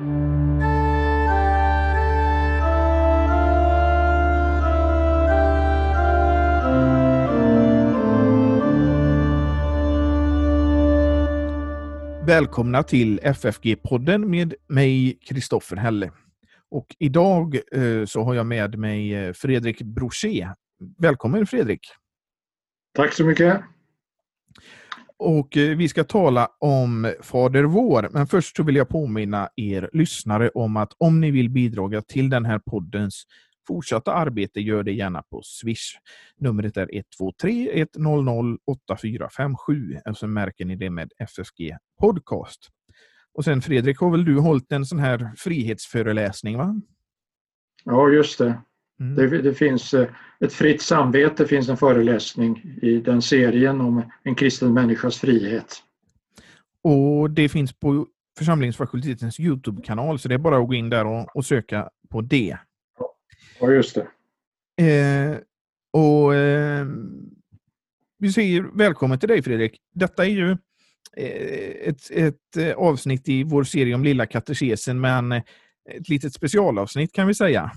Välkomna till FFG-podden med mig, Kristoffer Helle. Och idag eh, så har jag med mig eh, Fredrik Brochet. Välkommen Fredrik! Tack så mycket! Och eh, vi ska tala om Fader vår, men först så vill jag påminna er lyssnare om att om ni vill bidra till den här poddens fortsatta arbete, gör det gärna på Swish. Numret är 123 100 8457, och så märker ni det med FFG Podcast. Och sen Fredrik, har väl du hållit en sån här frihetsföreläsning? va? Ja, just det. Mm. Det, det, finns eh, ett fritt samvete, finns en föreläsning i den serien om en kristen människas frihet. Och det finns på församlingsfakultetens Youtube-kanal, så det är bara att gå in där och, och söka på det. Ja, just det. Eh, och eh, Vi säger välkommen till dig Fredrik. Detta är ju eh, ett, ett eh, avsnitt i vår serie om Lilla katekesen, men ett litet specialavsnitt kan vi säga.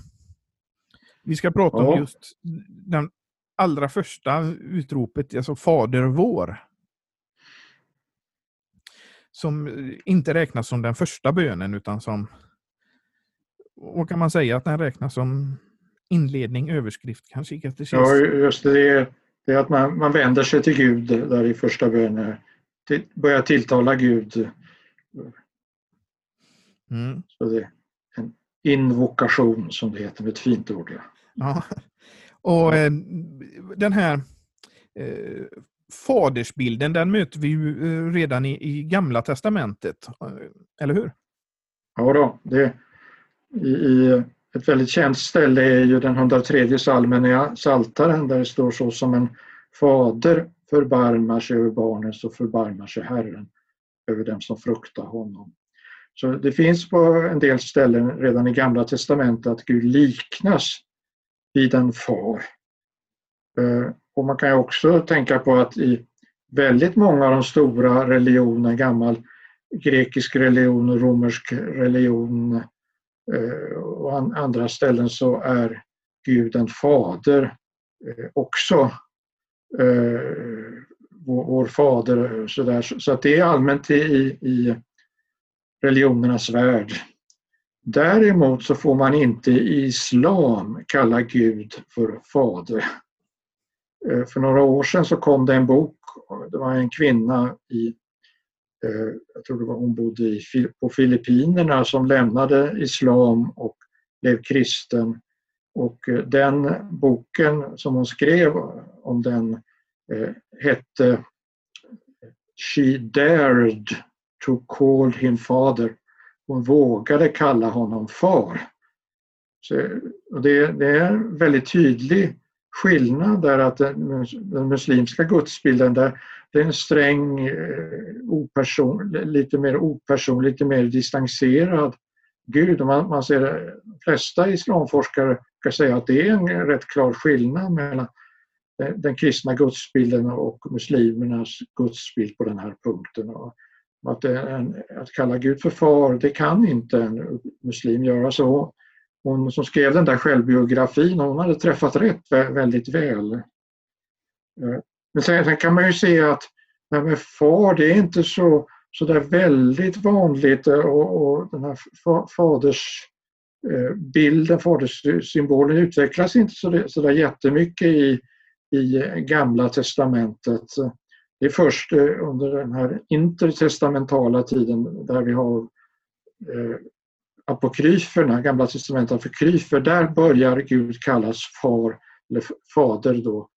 Vi ska prata ja. om just den allra första utropet, alltså Fader vår. Som inte räknas som den första bönen utan som, vad kan man säga, att den räknas som inledning, överskrift kanske i katekesen? Ja, just det. Det är att man, man vänder sig till Gud där i första bönen. Till, börjar tilltala Gud. Mm. Så det är en invokation som det heter med ett fint ord. Ja. Ja. Och eh, den här eh, fadersbilden, den möter vi ju eh, redan i, i Gamla Testamentet, eh, eller hur? Ja, då, det, i, i, ett väldigt känt ställe är ju den 103 salmen i Saltaren där det står så som en fader förbarmar sig över barnen så förbarmar sig Herren över dem som fruktar honom. Så det finns på en del ställen redan i Gamla Testamentet att Gud liknas vid en far. Eh, och man kan ju också tänka på att i väldigt många av de stora religionerna, gammal grekisk religion, romersk religion eh, och andra ställen så är Gud en fader eh, också. Vår, fader sådär. så att det är allmänt i, i religionernas värld. Däremot så får man inte i islam kalla Gud för fader. Eh, för några år sedan så kom det en bok, det var en kvinna i, eh, jag tror det var hon bodde i, på Filippinerna som lämnade islam och blev kristen. Och eh, den boken som hon skrev om den hette She dared to call him father hon vågade kalla honom far. Så, det, det, är en väldigt tydlig skillnad där att den, den muslimska gudsbilden där det är en sträng, eh, operson, lite mer opersonlig, lite mer distanserad Gud. Och man, man ser de flesta islamforskare kan säga att det är en rätt klar skillnad mellan den, den kristna gudsbilden och muslimernas gudsbild på den här punkten. Och att, en, att kalla Gud för far, det kan inte en muslim göra. Så hon som skrev den där självbiografin, hon hade träffat rätt väldigt väl. Eh, men sen, sen kan man ju se att det här med far, det är inte så, så där väldigt vanligt eh, och, och den här fadersbilden, eh, faderssymbolen utvecklas inte så, så där jättemycket i, i Gamla testamentet. Det är först eh, under den här intertestamentala tiden där vi har eh, apokryferna, Gamla testamentet apokryfer, där börjar Gud kallas far eller fader då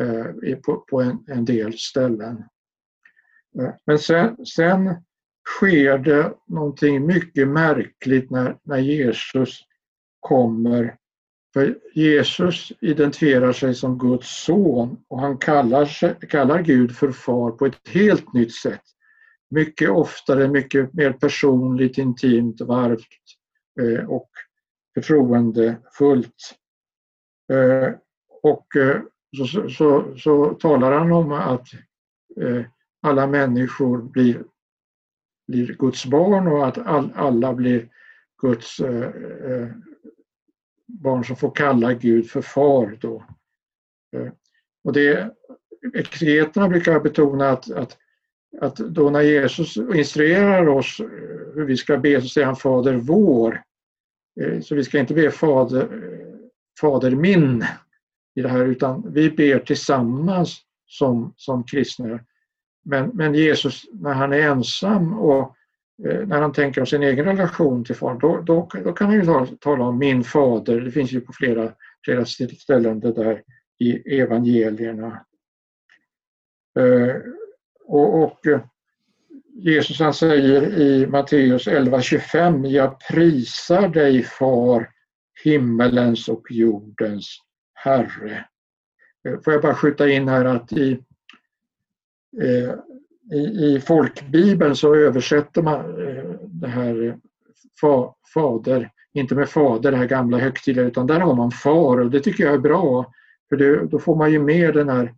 eh, på, på en, en, del ställen. Eh, men sen, sen sker det någonting mycket märkligt när, när Jesus kommer för Jesus identifierar sig som Guds son och han kallar, kallar Gud för far på ett helt nytt sätt. Mycket oftare, mycket mer personligt, intimt, varmt eh, och förtroendefullt. Eh, och eh, så, så, så, talar han om att alla människor blir, blir Guds barn och att all, alla blir Guds barn som får kalla Gud för far. Då. Eh, och det, exegeterna brukar betona att, att, att då när Jesus instruerar oss eh, hur vi ska be så säger han Fader vår. Eh, så vi ska inte be Fader, fader min i det här utan vi ber tillsammans som, som kristna. Men, men Jesus när han är ensam och Eh, när han tänker om sin egen relation till far, då, då, då kan han ju tala, tala, om min fader. Det finns ju på flera, flera ställen det där i evangelierna. Eh, och, och, eh, Jesus han säger i Matteus 11.25 Jag prisar dig far himmelens och jordens Herre. Eh, får jag bara skjuta in här att i eh, i, i folkbibeln så översätter man eh, det här eh, fa, fader, inte med fader, det här gamla högtidliga, utan där har man far och det tycker jag är bra. För det, då får man ju med den här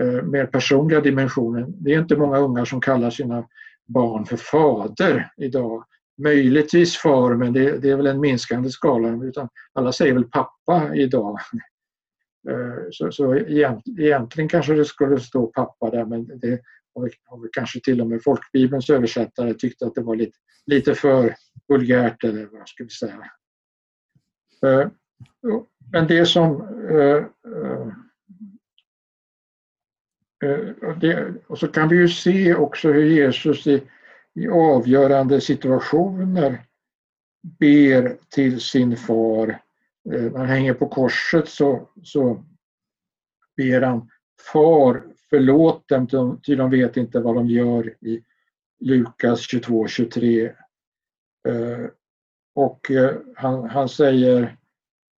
eh, mer personliga dimensionen. Det är inte många ungar som kallar sina barn för fader idag. Möjligtvis far, men det, det är väl en minskande skala. Utan alla säger väl pappa idag. Eh, så, så egentligen kanske det skulle stå pappa där men det, och, och kanske till och med folkbibelns översättare tyckte att det var lite, lite för vulgärt eller vad ska vi säga. Eh, men det som eh, eh, och så kan vi ju se också hur Jesus i, i avgörande situationer ber till sin far. När han hänger på korset så, så ber han Far Förlåt dem, ty de vet inte vad de gör i Lukas 22-23. Eh, och eh, han, han säger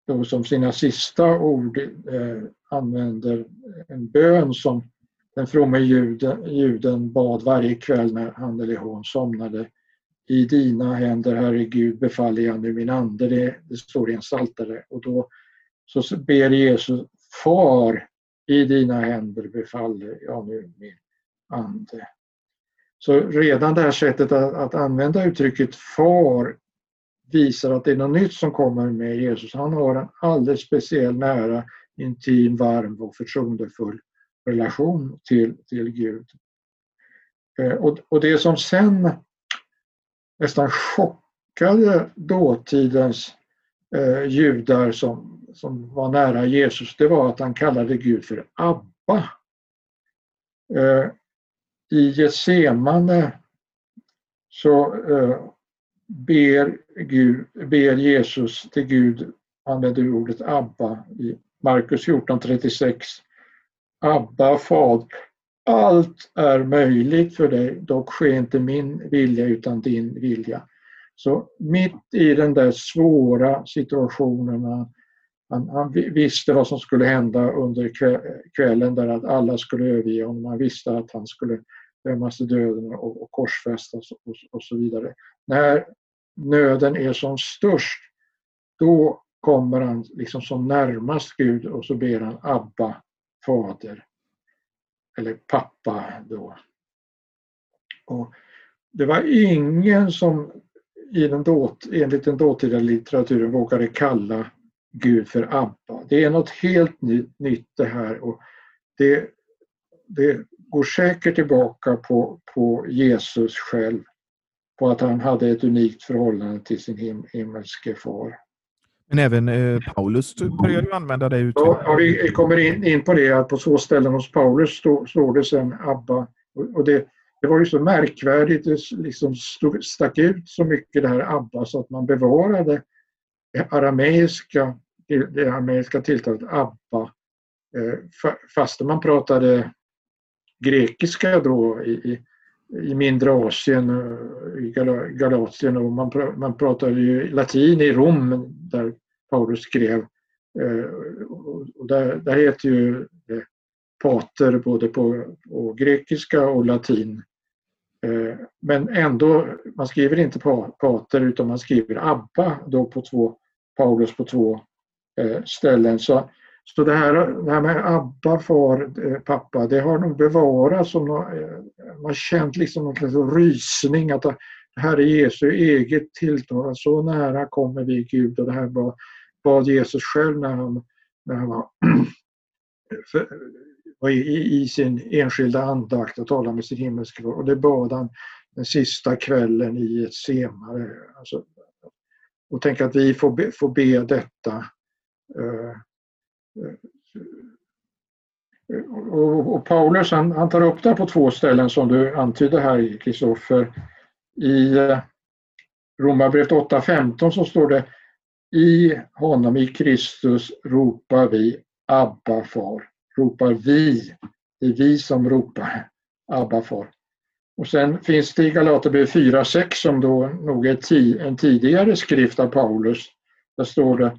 då som sina sista ord eh, använder en bön som den fromme juden, juden bad varje kväll när han eller hon somnade. I dina händer, Herre Gud, befaller jag nu min ande. Det, det står i en saltare. Och då så ber Jesus Far, i dina händer befaller jag nu min ande. Så redan det här sättet att, att använda uttrycket far visar att det är något nytt som kommer med Jesus. Han har en alldeles speciell, nära, intim, varm och förtroendefull relation till, till Gud. Eh, och, och det som sen nästan chockade dåtidens eh, judar som som var nära Jesus, det var att han kallade Gud för Abba. Eh, I Getsemane så eh, ber, Gud, ber Jesus till Gud, använder ordet Abba i Markus 14.36. Abba, Fader, allt är möjligt för dig, dock sker inte min vilja utan din vilja. Så mitt i den där svåra situationen han, han, visste vad som skulle hända under kvällen där att alla skulle överge honom. Han visste att han skulle dömas till döden och, och korsfästas och, och, så vidare. När nöden är som störst, då kommer han liksom som närmast Gud och så ber han Abba, Fader. Eller pappa då. Och det var ingen som i den dåt, enligt den dåtida litteraturen vågade kalla Gud för Abba. Det är något helt nytt det här och det, det går säkert tillbaka på, på Jesus själv, på att han hade ett unikt förhållande till sin him himmelske far. Men även eh, Paulus börjar ju använda det uttrycket. Ja, vi kommer in, in på det, att på så ställen hos Paulus står det sen Abba. Och, och det, det var ju så märkvärdigt, det liksom stod, stack ut så mycket det här Abba så att man bevarade det arameiska det armeniska tilltalet Abba. Eh, fastän fast man pratade grekiska då i, i mindre Asien, eh, i Galatien och man, man pratade ju latin i Rom där Paulus skrev. Eh, och där, där heter ju pater både på, på grekiska och latin. Men ändå, man skriver inte pater utan man skriver Abba då på två, Paulus på två Eh, ställen. Så, så det, här, det här med Abba, far, eh, pappa, det har nog bevarats. Som någon, eh, man har känt liksom någon slags rysning att ah, här är Jesu eget tilltal. Så nära kommer vi Gud och det här bad, bad Jesus själv när han, när han var, var i, i, sin enskilda andakt och talade med sin himmelske Och det bad han den sista kvällen i ett semare. Alltså, och tänk att vi får be, får be detta. Eh, eh, eh, och, och Paulus han, han, tar upp det på två ställen som du antydde här Kristoffer. I Romarbrevet 8.15 så står det I honom, i Kristus, ropar vi Abba far. Ropar vi. Det är vi som ropar Abba far. Och sen finns det i Galaterbrevet 4.6 som då nog är en tidigare skrift av Paulus. Där står det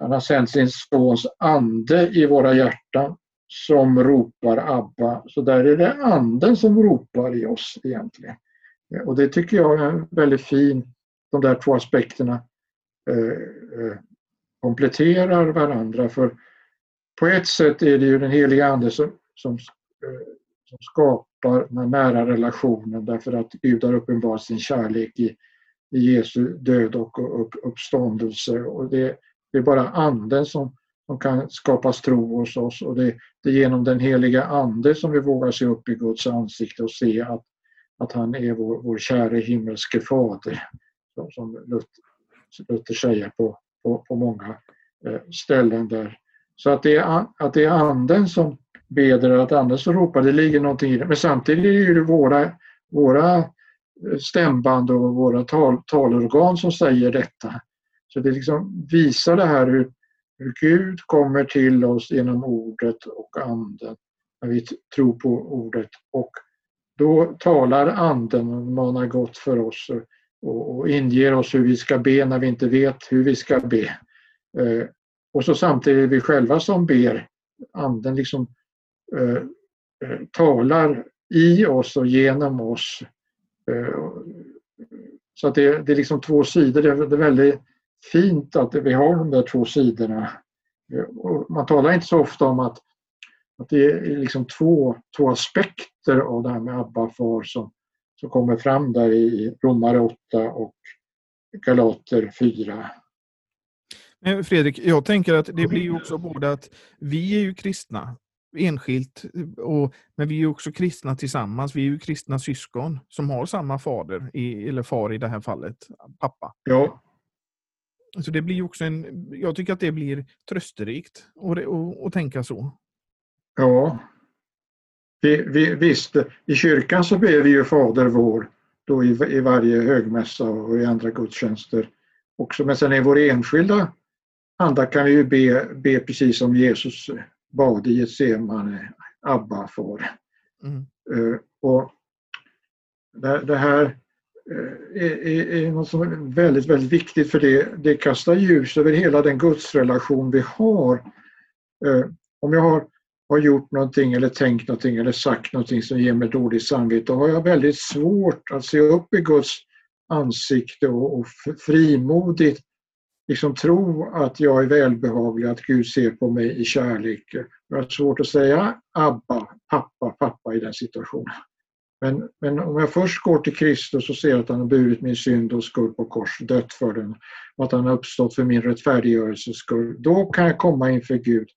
han har sänt sin sons ande i våra hjärtan som ropar Abba. Så där är det anden som ropar i oss egentligen. Eh, och det tycker jag är väldigt fint, de där två aspekterna eh, eh, kompletterar varandra. För på ett sätt är det ju den heliga Ande som, som, eh, som skapar den nära relationen därför att Gud har uppenbarat sin kärlek i, i Jesu död och upp, uppståndelse. Och det, det är bara Anden som, som kan skapas tro hos oss och det, det är genom den heliga Ande som vi vågar se upp i Guds ansikte och se att, att han är vår, vår käre himmelske fader. Som, som Luther, Luther säger på, på, på många eh, ställen där. Så att det, är, att det är Anden som beder att Anden som ropar, det ligger någonting i det. Men samtidigt är det våra, våra eh, stämband och våra tal, talorgan som säger detta. Så det liksom visar det här hur, hur Gud kommer till oss genom ordet och anden när vi tror på ordet. Och då talar anden och manar gott för oss och, och inger oss hur vi ska be när vi inte vet hur vi ska be. Eh, och så samtidigt är vi själva som ber. Anden liksom eh, eh talar i oss och genom oss. Eh, så att det, det, är liksom två sidor. Det är, det är väldigt fint att vi har de där två sidorna. Man talar inte så ofta om att, att det är liksom två, två aspekter av det här med Abba far som, som kommer fram där i Romare 8 och Galater 4. Fredrik, jag tänker att det blir ju också både att vi är ju kristna enskilt, och, men vi är också kristna tillsammans. Vi är ju kristna syskon som har samma fader, i, eller far i det här fallet, pappa. Ja, så det blir också en, jag tycker att det blir trösterikt att tänka så. Ja. Vi, vi, visst, i kyrkan så ber vi ju Fader vår då i, i varje högmässa och i andra gudstjänster också. Men sen i vår enskilda andakt kan vi ju be, be precis som Jesus bad i Getsemane, Abba far. Mm. Uh, och det, det här Eh, är, är något som är väldigt, väldigt viktigt för det, det kastar ljus över hela den gudsrelation vi har. Eh, om jag har, har gjort någonting eller tänkt någonting eller sagt någonting som ger mig dåligt samvete, då har jag väldigt svårt att se upp i Guds ansikte och, och frimodigt liksom tro att jag är välbehaglig, att Gud ser på mig i kärlek. Jag har svårt att säga Abba, pappa, pappa i den situationen. Men, men om jag först går till Kristus och ser att han har burit min synd och skuld på kors, dött för den och att han har uppstått för min rättfärdiggörelses skull, då kan jag komma inför Gud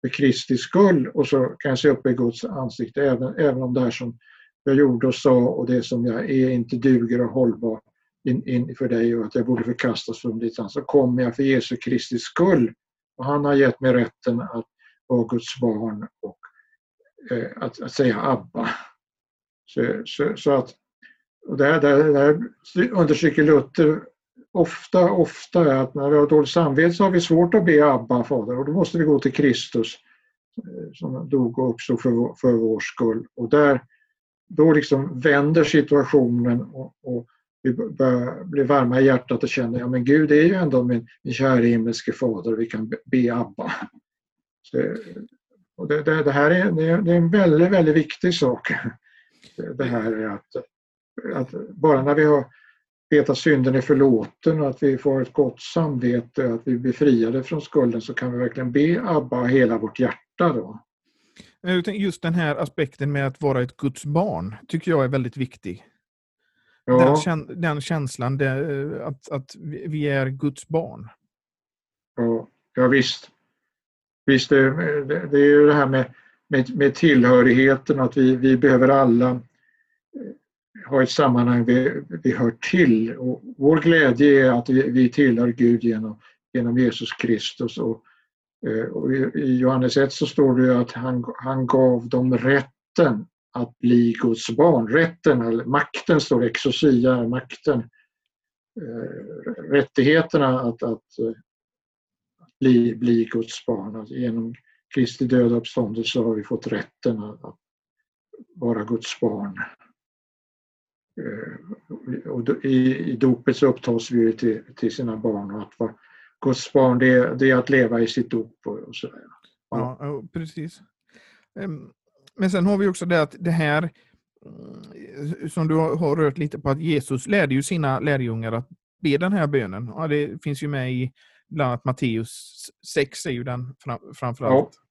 för Kristi skull och så kan jag se upp i Guds ansikte även, även om det här som jag gjorde och sa och det som jag är inte duger och hållbar in, in för dig och att jag borde förkastas från ditt hand så kommer jag för Jesu Kristi skull. Och han har gett mig rätten att vara Guds barn och eh, att, att säga Abba. Så, så, så att, och det, här, det här understryker Luther ofta, ofta att när vi har dåligt samvete så har vi svårt att be Abba, Fader, och då måste vi gå till Kristus eh, som dog också för, för vår skull. Och där, då liksom vänder situationen och, och vi börjar bli varma i hjärtat och känner ja men Gud är ju ändå min, min kära himmelske fader och vi kan be, be Abba. Så, och det, det, det här är, det är en väldigt, väldigt viktig sak det här är att, att bara när vi har vet att synden är förlåten och att vi får ett gott samvete, att vi är befriade från skulden så kan vi verkligen be Abba hela vårt hjärta då. Just den här aspekten med att vara ett Guds barn tycker jag är väldigt viktig. ja. den, den, känslan det, att, att vi är Guds barn. Ja, ja visst. Visst, det, det, det är ju det här med, med, med tillhörigheten, att vi, vi behöver alla eh, ha ett sammanhang vi, vi hör till. Och vår glädje är att vi, vi tillhör Gud genom, genom Jesus Kristus. Och, eh, och I Johannes 1 så står det att han, han gav dem rätten att bli Guds barn. Rätten, eller makten står det, exosia, makten. Eh, rättigheterna att, att, bli, bli Guds barn. Alltså genom Kristi död och uppståndelse har vi fått rätten att vara Guds barn. Eh, och i, dopet så upptas vi till, till sina barn och att vara Guds barn det är, det är att leva i sitt dop och, sådär. Ja. ja, precis. Men sen har vi också det att det här mm, som du har rört lite på att Jesus lärde ju sina lärjungar att be den här bönen. Ja, det finns ju med i bland annat Matteus 6 är ju den fram, framförallt.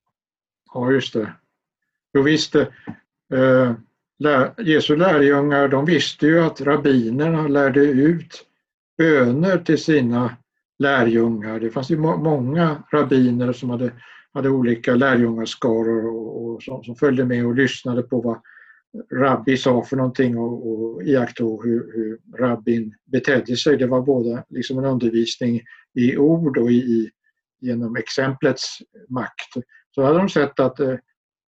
Ja. just det. Jo visst, eh, lär, Jesu lärjungar de visste ju att rabbinerna lärde ut böner till sina lärjungar. Det fanns ju må många rabbiner som hade, hade olika lärjungaskaror och, och som, som, följde med och lyssnade på vad rabbi sa för någonting och, och iakttog hur, hur rabbin betedde sig. Det var både liksom en undervisning i ord och i, genom exemplets makt. Så hade de sett att eh,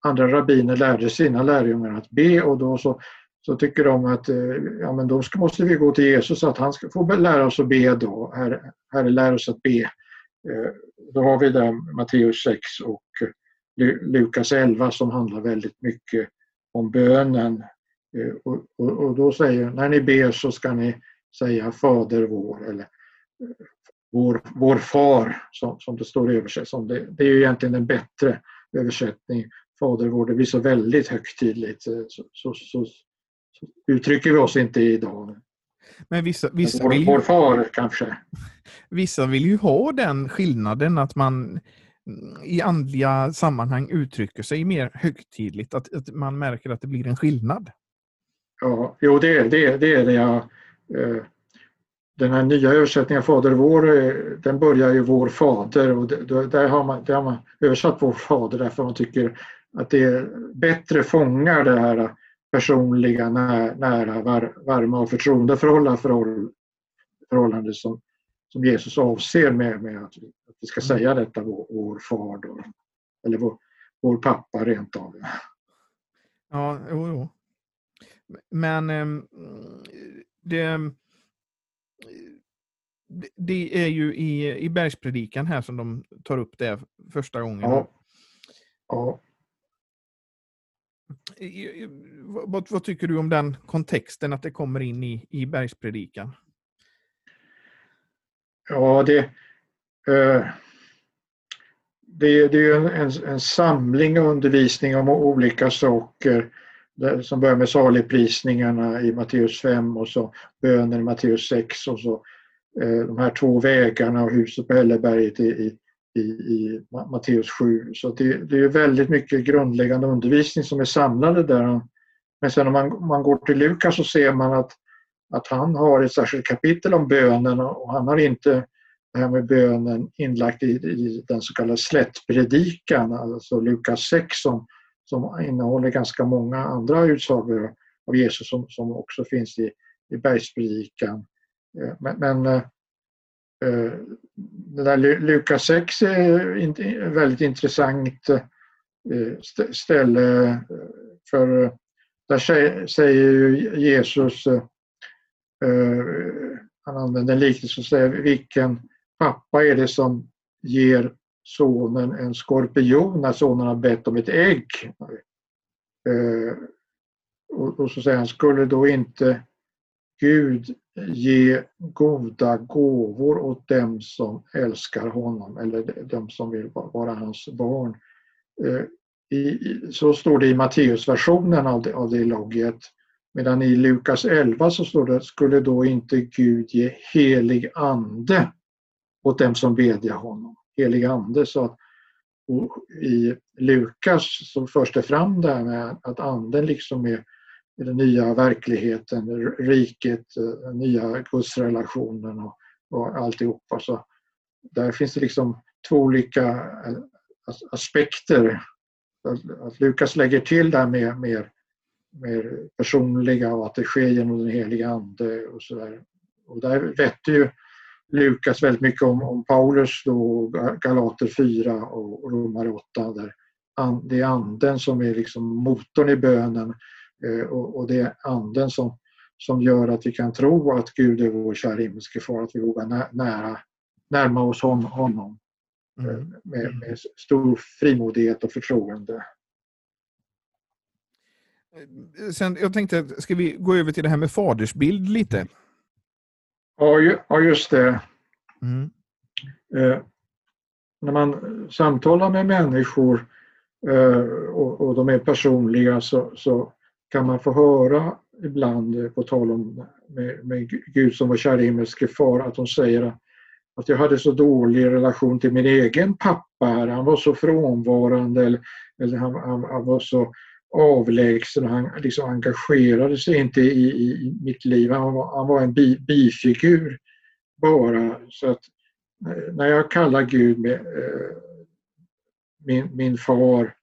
andra rabbiner lärde sina lärjungar att be och då så, så tycker de att eh, ja, men då ska, måste vi gå till Jesus så att han ska få lära oss att be då. Herre, herre lär oss att be. Eh, då har vi där Matteus 6 och Lukas 11 som handlar väldigt mycket om bönen. Eh, och, och, och, då säger när ni ber så ska ni säga Fader vår eller eh, vår, vår far som, som det står översatt som. Det, det är ju egentligen en bättre översättning. Fader vår, det blir så väldigt högtidligt. Eh, så, så, så, så uttrycker vi oss inte idag. Men vissa, vissa vår, vill ju, vår far kanske. Vissa vill ju ha den skillnaden att man i andliga sammanhang uttrycker sig mer högtidligt, att, att man märker att det blir en skillnad. Ja, jo det, det, det är det jag... Eh, den här nya översättningen Fader vår, eh, den börjar ju Vår Fader och det, där, har man, där har man översatt Vår Fader därför man tycker att det bättre fångar det här personliga, nära, varma och förtroendeförhållande förhållande som, som Jesus avser med, med att, att vi ska mm. säga detta, vår, vår far då, eller vår, vår pappa rent av. Ja, jo, jo. Men ehm, det, det är ju i, i bergspredikan här som de tar upp det första gången. Ja. ja. Vad, vad, tycker du om den kontexten, att det kommer in i, i bergspredikan? Ja, det, eh, det, det är en, en, samling undervisning om olika saker som börjar med saligprisningarna i Matteus 5 och så bönen i Matteus 6 och så Eh, de här två vägarna och huset på Hälleberget i, i, i Matteus 7. Så det, det är väldigt mycket grundläggande undervisning som är samlade där. Men sen om man, man går till Lukas så ser man att att han har ett särskilt kapitel om bönen och han har inte det här med bönen inlagt i, i den så kallade slättpredikan, alltså Lukas 6 som, som innehåller ganska många andra utsagor av Jesus som, som också finns i, i bergspredikan. Eh, men, men eh, eh, det där Lukas 6 är ett väldigt intressant ställe för där säger Jesus han använder en liknelse och säger vilken pappa är det som ger sonen en skorpion när sonen har bett om ett ägg? Och, så säger han, skulle då inte Gud ge goda gåvor åt dem som älskar honom eller dem som vill vara hans barn. Eh, I, så står det i Matteusversionen av det, av det logget. Medan i Lukas 11 så står det, skulle då inte Gud ge helig ande åt dem som bedjar honom. Helig ande. Så att, I Lukas så förs det fram det här med att anden liksom är i den nya verkligheten, riket, den nya gudsrelationen och, och alltihopa. Så där finns det liksom två olika eh, aspekter. Att Lukas lägger till det här med mer, mer personliga och att det sker genom den heliga Ande och sådär. Och där vette ju Lukas väldigt mycket om, om Paulus då, Galater 4 och Romare 8 där det är anden som är liksom motorn i bönen och, och det är anden som, som gör att vi kan tro att Gud är vår kära himmelske far, att vi vågar nära, närma oss honom eh, mm. med, med stor frimodighet och förtroende. Sen, jag tänkte, ska vi gå över till det här med fadersbild lite? Ja, just det. Mm. Eh, när man samtalar med människor eh, och, och, de är personliga så, så, kan man få höra ibland, eh, på tal om med, med Gud som var kär i himmelske far, att de säger att, jag hade så dålig relation till min egen pappa. Han var så frånvarande eller, eller han, han, han var så avlägsen. Han liksom engagerade sig inte i, i mitt liv. Han var, han var en bi, bifigur bara. Så att eh, när jag kallar Gud med, eh, min, min far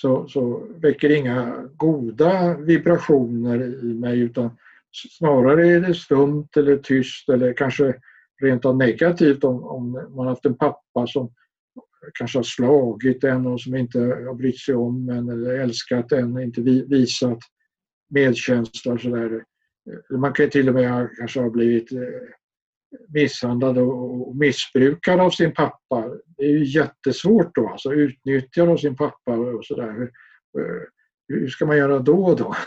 så, så väcker inga goda vibrationer i mig utan snarare är det stumt eller tyst eller kanske rent av negativt om, om man haft en pappa som kanske har slagit en och som inte har brytt sig om en eller älskat en, inte visat medkänsla och sådär. Man kan till och med kanske ha blivit eh, misshandlad och missbrukad av sin pappa. Det är ju jättesvårt då, alltså utnyttjad av sin pappa och sådär. Hur, eh, hur ska man göra då då?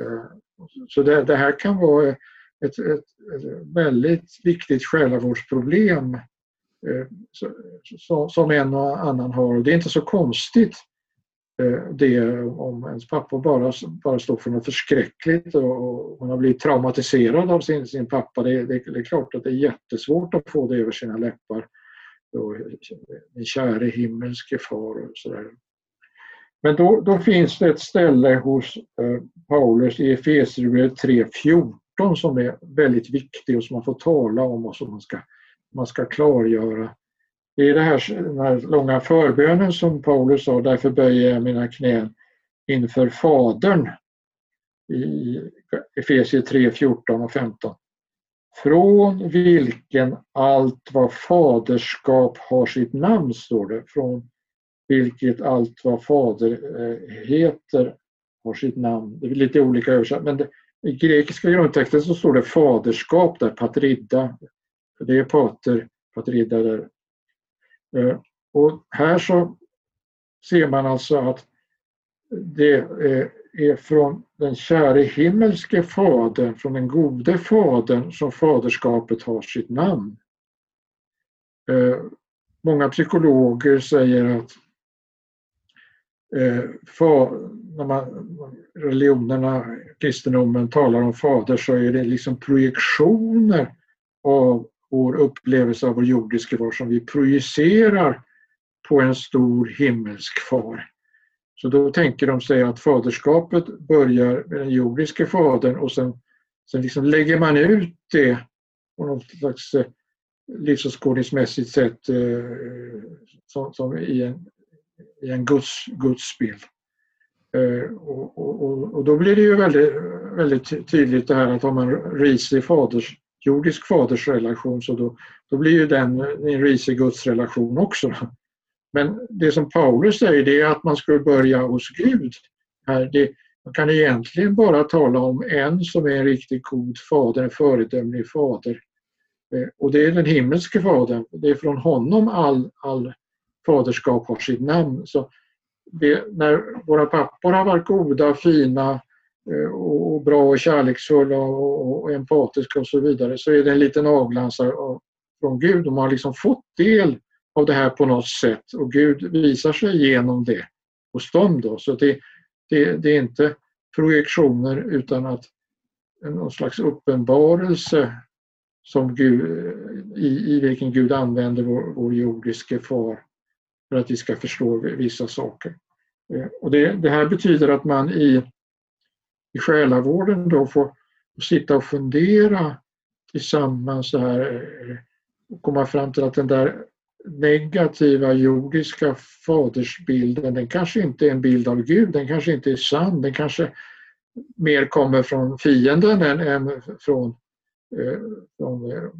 Eh, så det, det här kan vara ett, ett, ett väldigt viktigt själavårdsproblem eh, som en och annan har. Det är inte så konstigt Eh, det om ens pappa bara, bara står för något förskräckligt och man har blivit traumatiserad av sin, sin pappa. Det, det, det är klart att det är jättesvårt att få det över sina läppar. Min käre himmelske far och sådär. Men då, då, finns det ett ställe hos eh, Paulus i Efesierbrevet 3.14 som är väldigt viktigt och som man får tala om och som man ska man ska klargöra. Det är det här, den här långa förbönen som Paulus sa, därför böjer jag mina knän inför Fadern i Efesier 3, 14 och 15. Från vilken allt vad faderskap har sitt namn, står det. Från vilket allt vad fader eh, heter har sitt namn. Det är lite olika översatt, men det, i grekiska grundtexten så står det faderskap där, patridda, det är pater, patridda där Eh, och här så ser man alltså att det eh, är från den käre himmelske fadern, från den gode fadern som faderskapet har sitt namn. Eh, många psykologer säger att när man, religionerna, kristendomen talar om fader så är det liksom projektioner av vår upplevelse av vår jordiske far som vi projicerar på en stor himmelsk far. Så då tänker de sig att faderskapet börjar med den jordiske fadern och sen, sen liksom lägger man ut det på något slags eh, livsåskådningsmässigt sätt eh, som, som, i en, i en guds, gudsbild. Eh, och, och, och, då blir det ju väldigt, väldigt tydligt det här att om man risig faders, jordisk fadersrelation så då, då blir ju den en risig gudsrelation också. Men det som Paulus säger det är att man skulle börja hos Gud. Här, det, man kan egentligen bara tala om en som är en riktigt god fader, en föredömlig fader. Eh, och det är den himmelske fadern. Det är från honom all, all faderskap har sitt namn. Så det, när våra pappor har varit goda, fina, Eh, och bra och kärleksfulla och, empatiska och så vidare så är det en liten avglansare från Gud. De har liksom fått del av det här på något sätt och Gud visar sig genom det hos dem. Då. Så det, det, det är inte projektioner utan att någon slags uppenbarelse som Gud, i, i vilken Gud använder vår, vår jordiske far för att vi ska förstå vissa saker. Eh, och det, det här betyder att man i i själavården då få sitta och fundera tillsammans så här och komma fram till att den där negativa jordiska fadersbilden, den kanske inte är en bild av Gud, den kanske inte är sann, den kanske mer kommer från fienden än, än från, eh, från eh,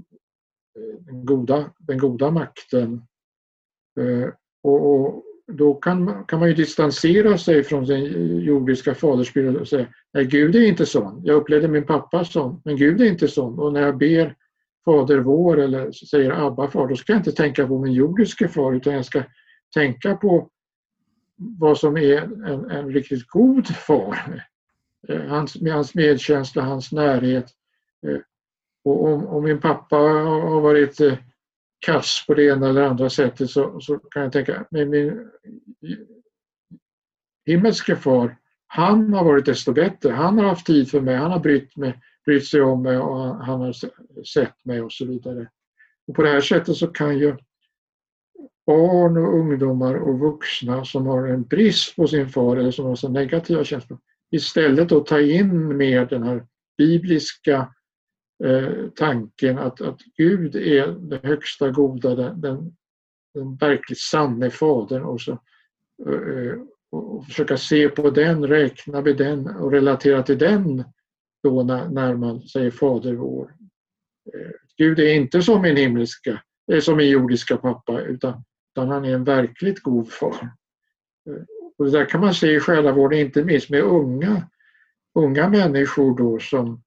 den, goda, den goda makten. Eh, och, och, då kan man, kan man ju distansera sig från sin jordiska fadersbild och säga nej, Gud är inte sån. Jag upplevde min pappa sån, men Gud är inte sån. Och när jag ber Fader vår eller säger Abba far, då ska jag inte tänka på min jordiska far utan jag ska tänka på vad som är en, en riktigt god far. Eh, hans, med hans medkänsla, hans närhet. Eh, och om, om min pappa har varit eh, kass på det ena eller andra sättet så, så kan jag tänka, men min himmelske far, han har varit desto bättre. Han har haft tid för mig, han har brytt, mig, brytt sig om mig och han har sett mig och så vidare. Och på det här sättet så kan ju barn och ungdomar och vuxna som har en brist på sin far eller som har så negativa känslor istället då ta in mer den här bibliska eh, tanken att, att Gud är det högsta goda, den, den, den verkligt sanne Fadern och, så, eh, och försöka se på den, räkna med den och relatera till den då när, när man säger Fader vår. Eh, Gud är inte som min himmelska, eh, som min jordiska pappa utan, utan han är en verkligt god far. Eh, och det där kan man se i själavården, inte minst med unga, unga människor då som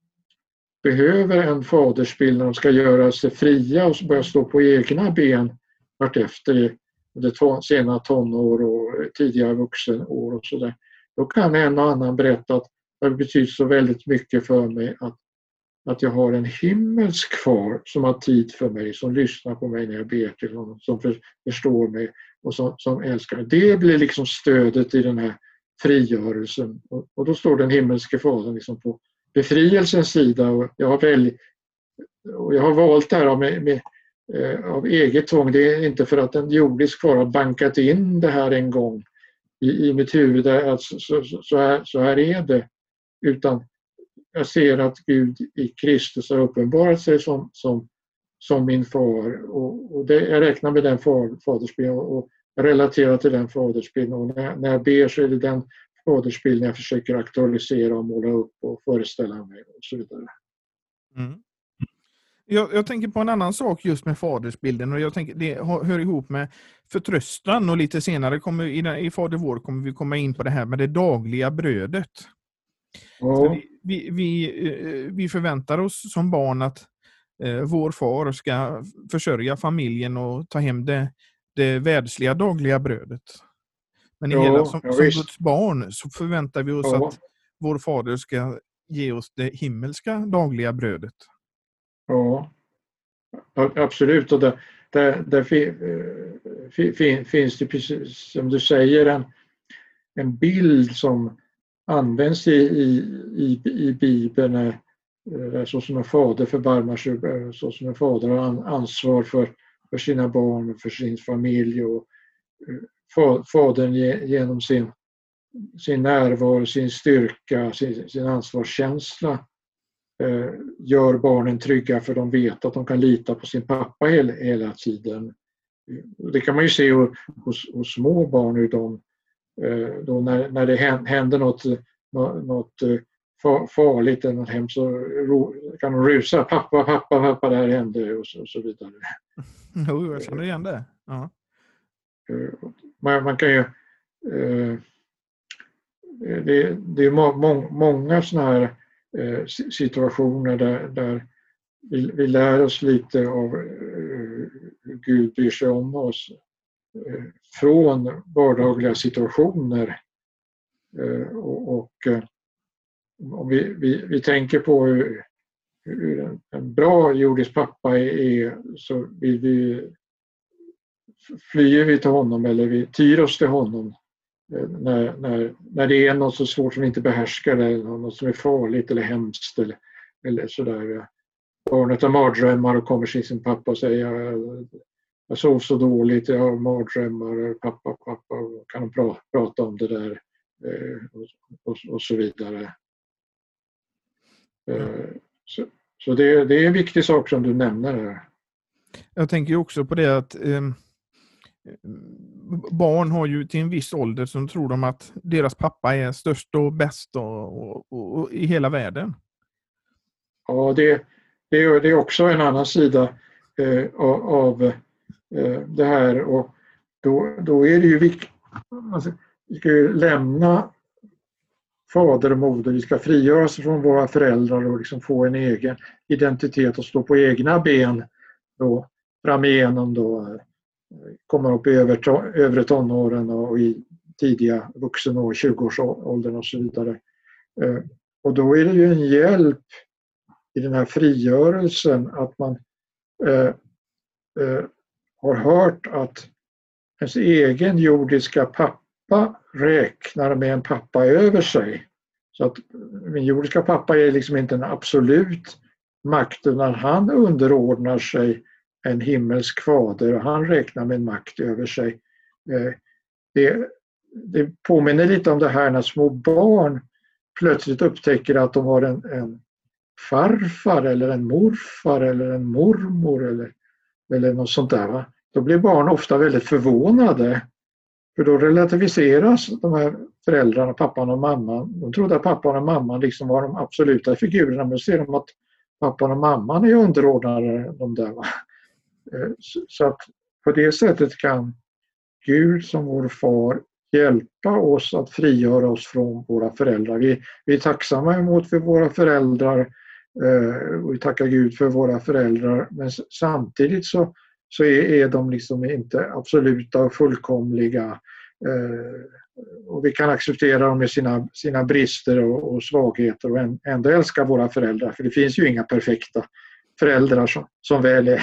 behöver en fadersbild när de ska göra sig fria och börja stå på egna ben vartefter under sena tonår och tidiga vuxenår och sådär. Då kan en och annan berätta att det betyder så väldigt mycket för mig att, att jag har en himmelsk far som har tid för mig, som lyssnar på mig när jag ber till honom, som för, förstår mig och som, som älskar. Det blir liksom stödet i den här frigörelsen. Och, och då står den himmelske fadern liksom på befrielsens sida och jag har, väl, och jag har valt det här med, med eh, av eget tvång. Det är inte för att en jordisk far har bankat in det här en gång i, i mitt huvud att så, så, så, här, så här är det. Utan jag ser att Gud i Kristus har uppenbarat sig som, som, som min far och, och det, jag räknar med den far, fadersbilden och relaterar till den fadersbilden och när, när jag ber så är det den fadersbilden jag försöker aktualisera och måla upp och föreställa mig och så vidare. Mm. Jag, jag, tänker på en annan sak just med fadersbilden och jag tänker det hör ihop med förtröstan och lite senare kommer, i, i Fader vår kommer vi komma in på det här med det dagliga brödet. Ja. Vi, vi, eh, vi, förväntar oss som barn att eh, vår far ska försörja familjen och ta hem det, det världsliga dagliga brödet. Men i ja, hela, som, ja, som Guds barn så förväntar vi oss ja. att vår fader ska ge oss det himmelska dagliga brödet. Ja, absolut. Och där, där, där fin, finns det precis som du säger en, en bild som används i, i, i, i Bibeln eh, så som en fader förbarmar sig, eh, så som en fader har ansvar för, för sina barn och för sin familj. Och fadern genom sin, sin närvaro, sin styrka, sin, sin ansvarskänsla gör barnen trygga för de vet att de kan lita på sin pappa hela, hela tiden. Det kan man ju se hos, hos små barn hur de Eh, då när, när det händer något, något eh, farligt eller något hemskt så kan de rusa. Pappa, pappa, pappa, det här hände och så, och så vidare. Jo, jag känner igen det. Ja. Man, man kan ju... Eh, det, det är må, må, många sådana här eh, situationer där, där vi, vi lär oss lite av eh, hur Gud bryr sig om oss från vardagliga situationer. Och, och om vi, vi, vi tänker på hur, hur en, en, bra jordisk pappa är så vill vi, flyr vi till honom eller vi tyr oss till honom eh, när, när, när det är något så svårt som vi inte behärskar eller något som är farligt eller hemskt eller, eller sådär. Barnet har mardrömmar och kommer till sin pappa och säger jag sov så dåligt, jag har mardrömmar, pappa, pappa, kan de pra, prata om det där eh, och, och, och, så vidare. Mm. Så, så det, det, är en viktig sak som du nämner. Här. Jag tänker också på det att eh, Eh, barn har ju till en viss ålder så tror de att deras pappa är störst och bäst och, och, och, i hela världen. Ja, det, det, är, det är också en annan sida eh, av eh, det här och då, då är det ju viktigt alltså, vi ska ju lämna fader och moder, vi ska frigöra oss från våra föräldrar och liksom få en egen identitet och stå på egna ben då, framigenom då, eh, komma upp i övre tonåren och i tidiga vuxenår, 20-årsåldern och så vidare. Eh, och då är det ju en hjälp i den här frigörelsen att man eh, eh, har hört att ens egen jordiska pappa räknar med en pappa över sig. Så att min jordiska pappa är liksom inte en absolut makt utan han underordnar sig en himmelsk fader och han räknar med makt över sig. Eh, det, det påminner lite om det här när små barn plötsligt upptäcker att de har en, en farfar eller en morfar eller en mormor eller, eller något sånt där. Va? Då blir barn ofta väldigt förvånade. För då relativiseras de här föräldrarna, pappan och mamman. De trodde att pappan och mamman liksom var de absoluta figurerna men ser de att pappan och mamman är underordnade de där. Va? Eh, så att på det sättet kan Gud som vår far hjälpa oss att frigöra oss från våra föräldrar. Vi, vi är tacksamma emot för våra föräldrar eh, och vi tackar Gud för våra föräldrar men samtidigt så, så är, är de liksom inte absoluta och fullkomliga eh, och vi kan acceptera dem med sina, sina brister och, och svagheter och ändå älska våra föräldrar för det finns ju inga perfekta föräldrar som, som väl är.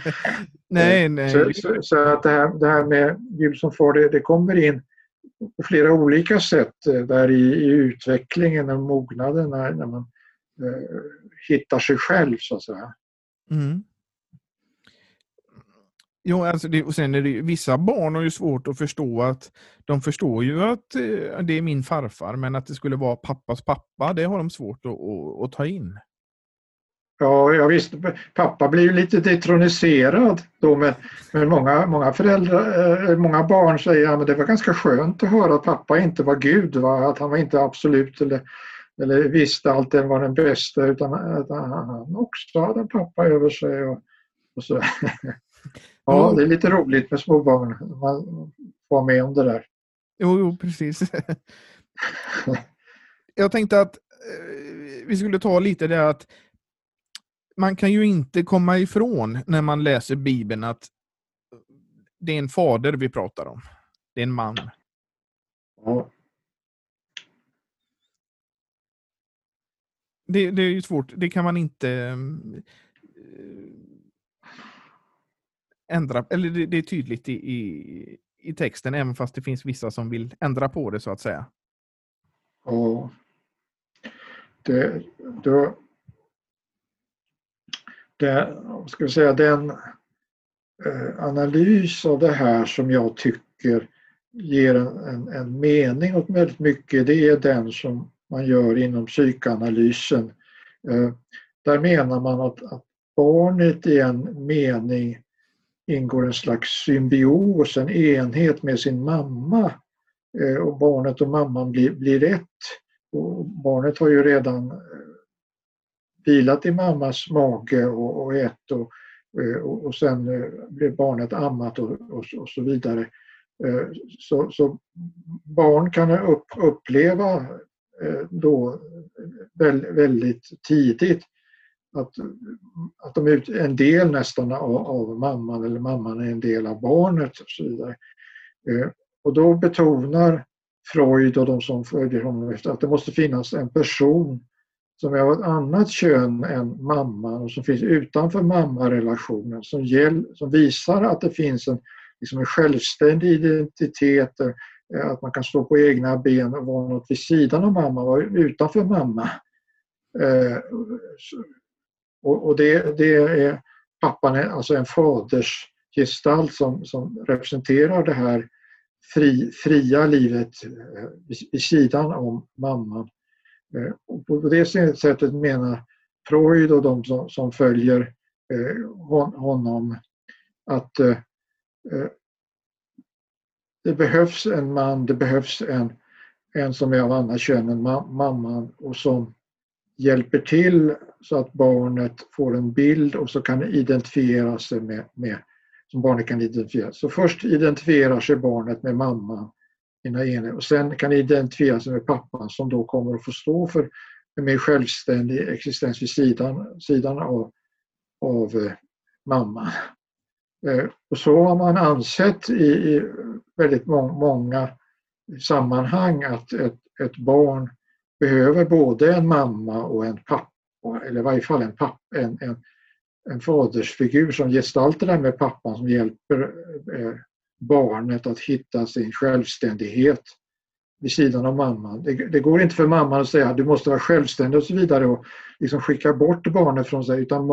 nej, nej. Så, så, så, att det här, det här med Gud som far, det, det kommer in på flera olika sätt eh, där i, i utvecklingen och mognaden när, när man eh, hittar sig själv så att säga. Mm. Jo, alltså det, och sen är det vissa barn har ju svårt att förstå att de förstår ju att eh, det är min farfar, men att det skulle vara pappas pappa, det har de svårt att, att, att ta in. Ja, jag visste. Pappa blir ju lite detroniserad då men, men många, många föräldrar, eh, många barn säger att ja, det var ganska skönt att höra att pappa inte var Gud, va? att han var inte absolut eller, eller visste allt eller var den bästa utan att han också hade en pappa över sig. Och, och så. ja, det är lite roligt med små barn. Man får vara med om det där. Jo, jo precis. jag tänkte att eh, vi skulle ta lite det att man kan ju inte komma ifrån när man läser Bibeln att det är en fader vi pratar om. Det är en man. Ja. Det, det, är ju svårt. Det kan man inte äh, ändra. Eller det, det är tydligt i, i, i, texten, även fast det finns vissa som vill ändra på det så att säga. Ja. Det, då, Eh, det, ska säga, den eh, analys av det här som jag tycker ger en, en, en, mening åt väldigt mycket, det är den som man gör inom psykanalysen. Eh, där menar man att, att barnet i en mening ingår en slags symbios, en enhet med sin mamma och barnet och mamman blir, blir ett. Och barnet har ju redan vilat i mammas mage och, och ätit och, eh, och, och sen eh, blev barnet ammat och, och, och så vidare. Eh, så, så, barn kan upp, uppleva då väldigt tidigt att, att de är en del nästan av, av mamman eller mamman är en del av barnet och så vidare. Och då betonar Freud och de som följer honom att det måste finnas en person som är av ett annat kön än mamman och som finns utanför mammarelationen som, som visar att det finns en, liksom en självständig identitet, eh, att man kan stå på egna ben och vara något vid sidan av mamma, vara utanför mamma. Eh, och det, det är pappan, alltså en fadersgestalt som, som representerar det här fri, fria livet eh, vid sidan om mamman. Eh, och på det sättet menar Freud och de som, som följer eh, honom att eh, eh, det behövs en man, det behövs en, en som är av annat kön än mamman och som hjälper till så att barnet får en bild och så kan identifiera sig med, med som barnet kan identifiera. Så först identifierar sig barnet med mamman och sen kan identifiera sig med pappan som då kommer att få stå för en mer självständig existens vid sidan, sidan av, av eh, mamman. Eh, och så har man ansett i, i väldigt må många sammanhang att ett, ett barn behöver både en mamma och en pappa, eller i varje fall en, pappa, en, en, en fadersfigur som gestaltar det här med pappan som hjälper eh, barnet att hitta sin självständighet vid sidan av mamman. Det, det, går inte för mamman att säga att du måste vara självständig och så vidare och liksom skicka bort barnet från sig utan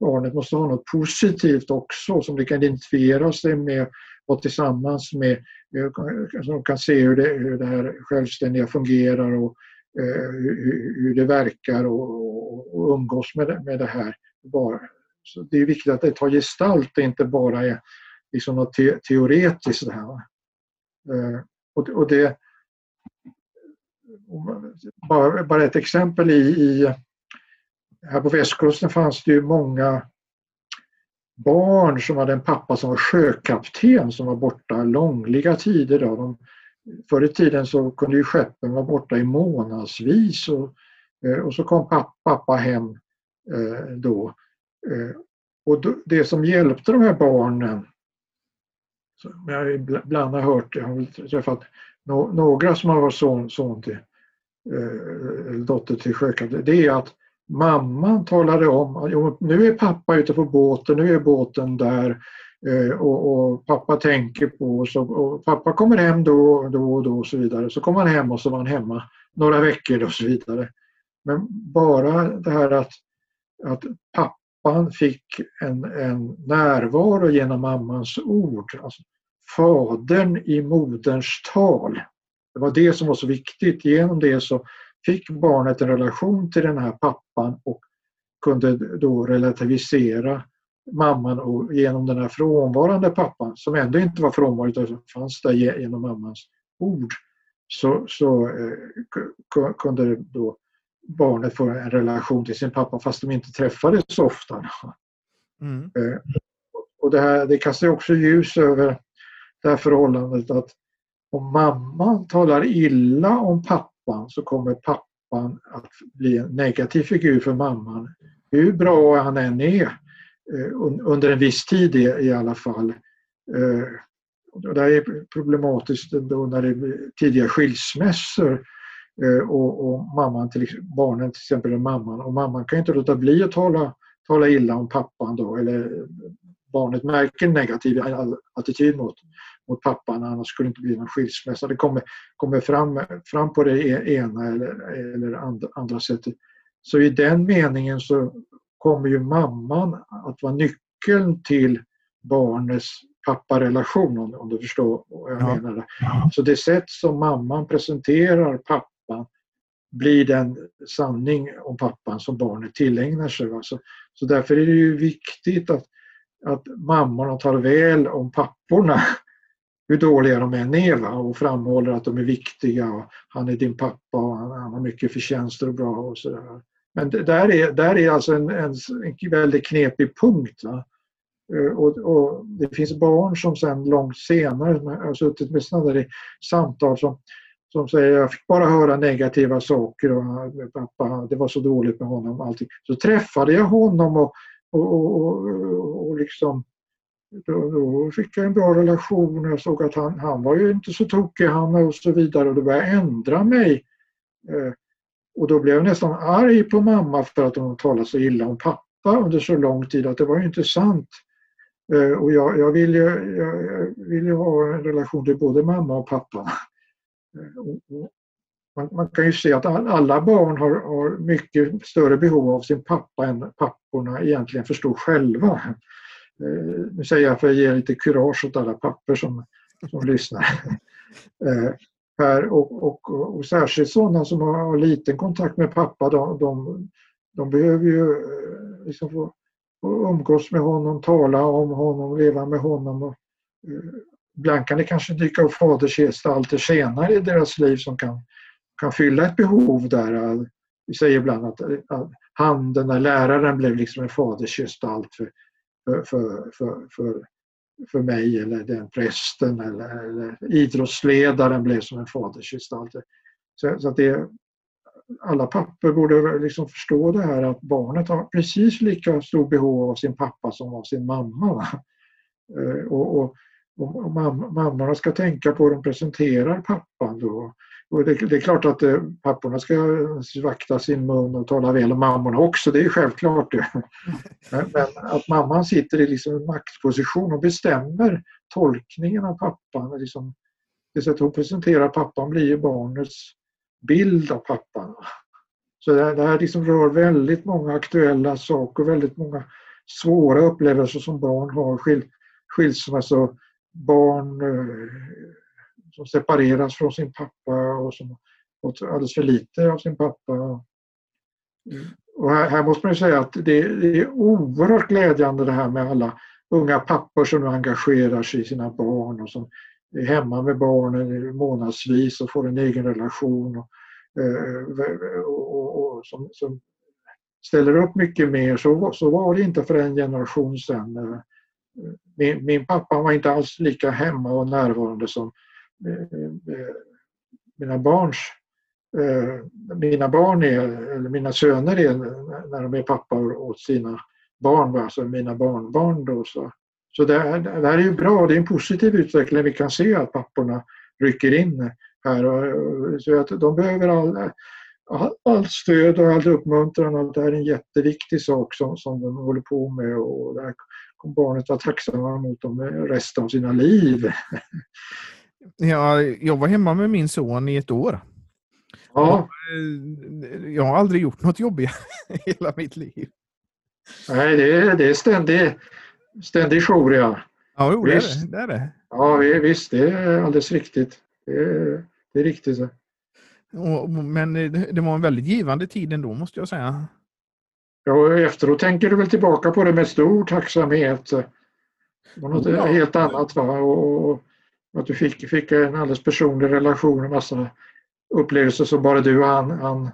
barnet måste ha något positivt också som det kan identifiera sig med och tillsammans med, eh, som kan se hur det, hur det här självständiga fungerar och eh, hur, det verkar och, och umgås med det, med det här. Så det är viktigt att det tar gestalt och inte bara är liksom något te teoretiskt. Det här. Eh, och, och det, bara, bara ett exempel i, i här på västkusten fanns det ju många barn som hade en pappa som var sjökapten som var borta långliga tider. Då. De, förr i tiden så kunde ju skeppen vara borta i månadsvis och, eh, och så kom pappa hem eh, då. Eh, och det som hjälpte de här barnen, som jag ibland har hört, jag har träffat några som har varit son, son till, eh, eller dotter till sjökapten, det är att mamman talade om att nu är pappa ute på båten, nu är båten där eh, och, och pappa tänker på oss och, och, pappa kommer hem då, då och då och så vidare. Så kom han hem och så var han hemma några veckor och så vidare. Men bara det här att, att pappan fick en, en närvaro genom mammans ord. Alltså, fadern i moderns tal. Det var det som var så viktigt. Genom det så fick barnet en relation till den här pappan och kunde då relativisera mamman och genom den här frånvarande pappan som ändå inte var frånvarande utan fanns där genom mammans ord så, så eh, kunde då barnet få en relation till sin pappa fast de inte träffades så ofta. Mm. Eh, och det, här, det kastar också ljus över det här förhållandet att om mamman talar illa om pappan så kommer pappan att bli en negativ figur för mamman. Hur bra han än är eh, under en viss tid i alla fall. Eh, det är problematiskt då när det är tidiga skilsmässor och, och mamman till, barnen till exempel är mamman och mamman kan inte låta bli att tala, tala illa om pappan då eller barnet märker en negativ attityd mot, mot pappan annars skulle det inte bli någon skilsmässa. Det kommer, kommer fram, fram på det e-, ena eller, eller andra, andra sättet. Så i den meningen så kommer ju mamman att vara nyckeln till barnets papparelation om, om du förstår vad jag ja. menar. Så det sätt som mamman presenterar pappan blir den sanning om pappan som barnet tillägnar sig. Så, så därför är det ju viktigt att, att mammorna tar väl om papporna hur dåliga de än är va? och framhåller att de är viktiga och han är din pappa och han, han har mycket förtjänster och bra och sådär. Men det där är, där är alltså en, en, en väldigt knepig punkt. Va? Eh, och, och, det finns barn som sen långt senare som har suttit med sådana där samtal som, som säger jag fick bara höra negativa saker och eh, pappa, det var så dåligt med honom. Allting. Så träffade jag honom och, och, och, och liksom då, då, fick jag en bra relation och jag såg att han, han var ju inte så tokig han och så vidare och då började ändra mig. Eh, och då blev jag nästan arg på mamma för att hon talade så illa om pappa under så lång tid att det var ju inte sant. Eh, och jag, jag, vill ju, jag, jag vill ju ha en relation till både mamma och pappa. Man, man, kan ju se att alla barn har, har mycket större behov av sin pappa än papporna egentligen förstår själva. Eh, nu säger jag för att ge lite kurage åt alla papper som, som lyssnar. Eh, här och, och, och särskilt sådana som har liten kontakt med pappa de, de, de behöver ju eh, liksom få, få umgås med honom, tala om honom, leva med honom. Och, ibland kan det kanske dyka upp fadersgestalter senare i deras liv som kan, kan fylla ett behov där. Vi säger ibland att, att han, den där läraren, blev liksom en fadersgestalt för, för, för, för, för, för mig eller den prästen eller, eller idrottsledaren blev som en fadersgestalt. Så, så att det, alla pappor borde liksom förstå det här att barnet har precis lika stort behov av sin pappa som av sin mamma. Eh, och, och, och, mammorna ska tänka på hur de presenterar pappan. Då. Och det, det, är klart att eh, papporna ska vakta sin mun och tala väl om mammorna också, det är självklart. Det. Men, men, att mamman sitter i liksom en maktposition och bestämmer tolkningen av pappan. Liksom, det sätt hon presenterar pappan blir ju barnets bild av pappan. Så det, det här liksom rör väldigt många aktuella saker, väldigt många svåra upplevelser som barn har. Skil, skilsmässa, barn eh, som separeras från sin pappa och som fått alldeles för lite av sin pappa. Och här, här måste man säga att det, det, är oerhört glädjande det här med alla unga pappor som nu engagerar sig i sina barn och som är hemma med barnen månadsvis och får en egen relation och, eh, och, och, och som, som, ställer upp mycket mer. Så, så var det inte för en generation sedan. Eh. Min, min pappa var inte alls lika hemma och närvarande som eh, eh, mina barns eh, mina barn är, eller mina söner är när de är pappor åt sina barn, alltså mina barnbarn. Då, så så det, det här är ju bra, det är en positiv utveckling. Vi kan se att papporna rycker in här. Och, så att de behöver all, allt stöd och all uppmuntran och det här är en jätteviktig sak som, som de håller på med och där kommer barnet vara tacksamma mot dem resten av sina liv. Ja, jag var hemma med min son i ett år. Ja. Eh, jag har aldrig gjort något jobbigt i hela mitt liv. Nej, det är, det är ständig, ständig jour, ja. Ja, jo, det är det. det är det. Ja, visst, det är alldeles riktigt. Det är, det är riktigt. Och, men det var en väldigt givande tid ändå, måste jag säga. Ja, efteråt tänker du väl tillbaka på det med stor tacksamhet. Det var något ja. helt annat. Va? Och, att du fick, fick en alldeles personlig relation och massa upplevelser som bara du och han, han